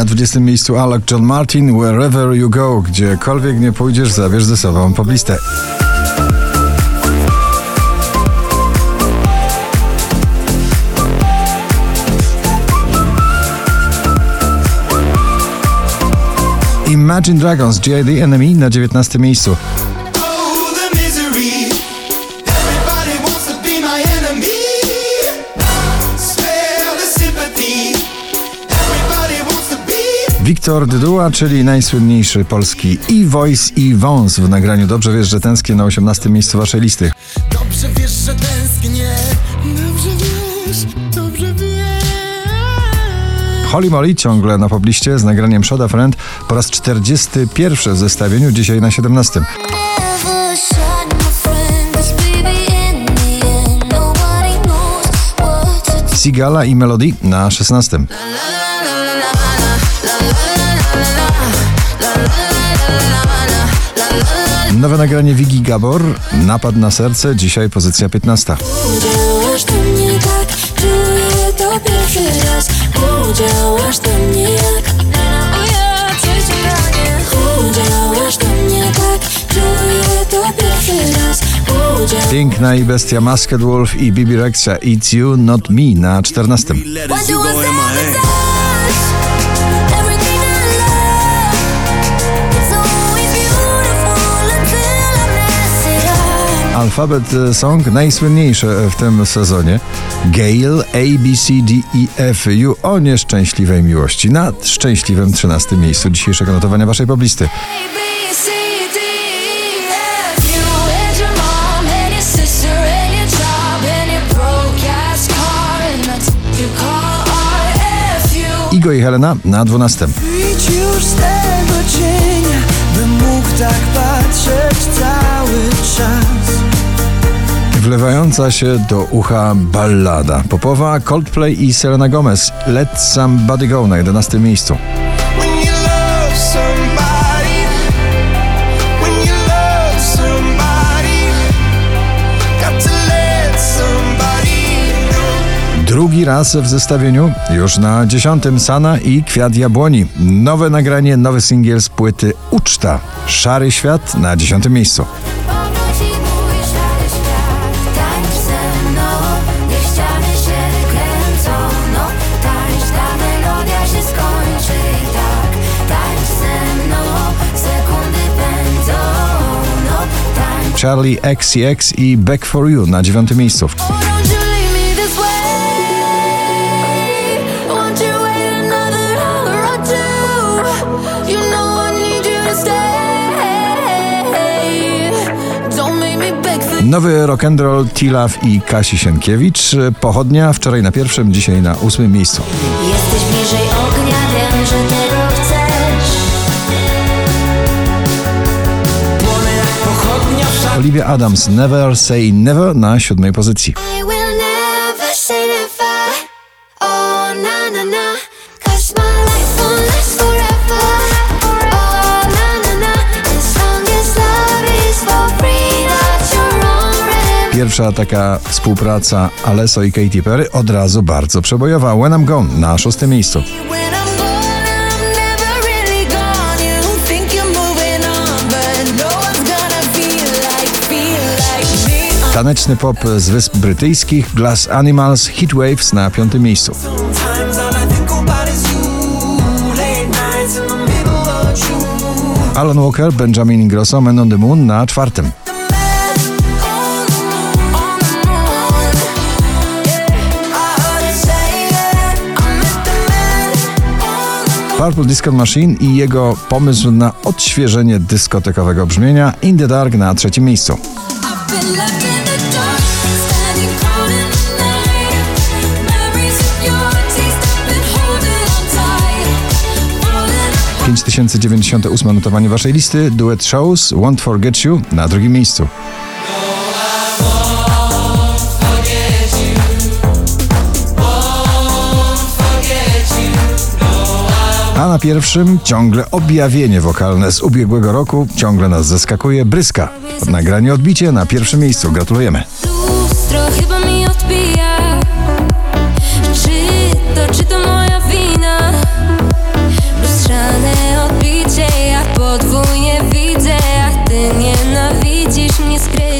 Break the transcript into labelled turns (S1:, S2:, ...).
S1: Na 20 miejscu Alok John Martin Wherever You Go. Gdziekolwiek nie pójdziesz, zabierz ze sobą poblistę. Imagine Dragons. The Enemy na 19 miejscu. Wiktor Dydua, czyli najsłynniejszy polski i voice i wąs w nagraniu Dobrze wiesz, że tęsknię na 18 miejscu waszej listy.
S2: Dobrze wiesz, że tęsknię. Dobrze wiesz, dobrze wiesz.
S1: Holly Molly ciągle na pobliście z nagraniem Shoda Friend po raz 41 w zestawieniu, dzisiaj na 17.
S3: Never shot my friend, 'cause baby, in the end, nobody knows what to do.
S1: Sigala i Melody na 16. Nowe nagranie Wigi Gabor, Napad na serce, dzisiaj pozycja 15.
S3: Udziałasz do mnie tak, czuję to pierwszy raz. Udziałasz do mnie jak o ja trzecie granie. Udziałasz do mnie tak, czuję to pierwszy raz. Udział
S1: Piękna i bestia Masked Wolf i Bibi Rexha It's You Not Me na 14. Alfabet e, Song najsłynniejszy e, w tym sezonie. Gale A, B, C, D, E, F, U o nieszczęśliwej miłości. Na szczęśliwym 13 miejscu dzisiejszego notowania waszej poblisty. Igo i Helena na 12. Wlewająca się do ucha ballada popowa Coldplay i Selena Gomez Let Somebody Go na 11 miejscu. Drugi raz w zestawieniu, już na 10 Sana i Kwiat Jabłoni. Nowe nagranie, nowy singiel z płyty Uczta. Szary Świat na 10 miejscu. Charlie XCX i Back for You na 9 miejscu. Nowy rock'n'roll Tilaw i Kasi Sienkiewicz. Pochodnia wczoraj na pierwszym, dzisiaj na ósmym miejscu. Olivia Adams Never Say Never na siódmej pozycji. Pierwsza taka współpraca Alesso i Katy Perry od razu bardzo przebojowa. When I'm Gone na szóstym miejscu. Taneczny pop z Wysp Brytyjskich Glass Animals Heat Waves na piątym miejscu. Alan Walker, Benjamin Ingrosso, Men on the Moon na czwartym. Purple Disco Machine i jego pomysł na odświeżenie dyskotekowego brzmienia In the Dark na trzecim miejscu. 2098 notowanie waszej listy. Duet Shows Won't Forget You na drugim miejscu. A na pierwszym ciągle objawienie wokalne z ubiegłego roku ciągle nas zaskakuje. Bryska. Nagranie odbicie na pierwszym miejscu. Gratulujemy. глядишь, мне скрей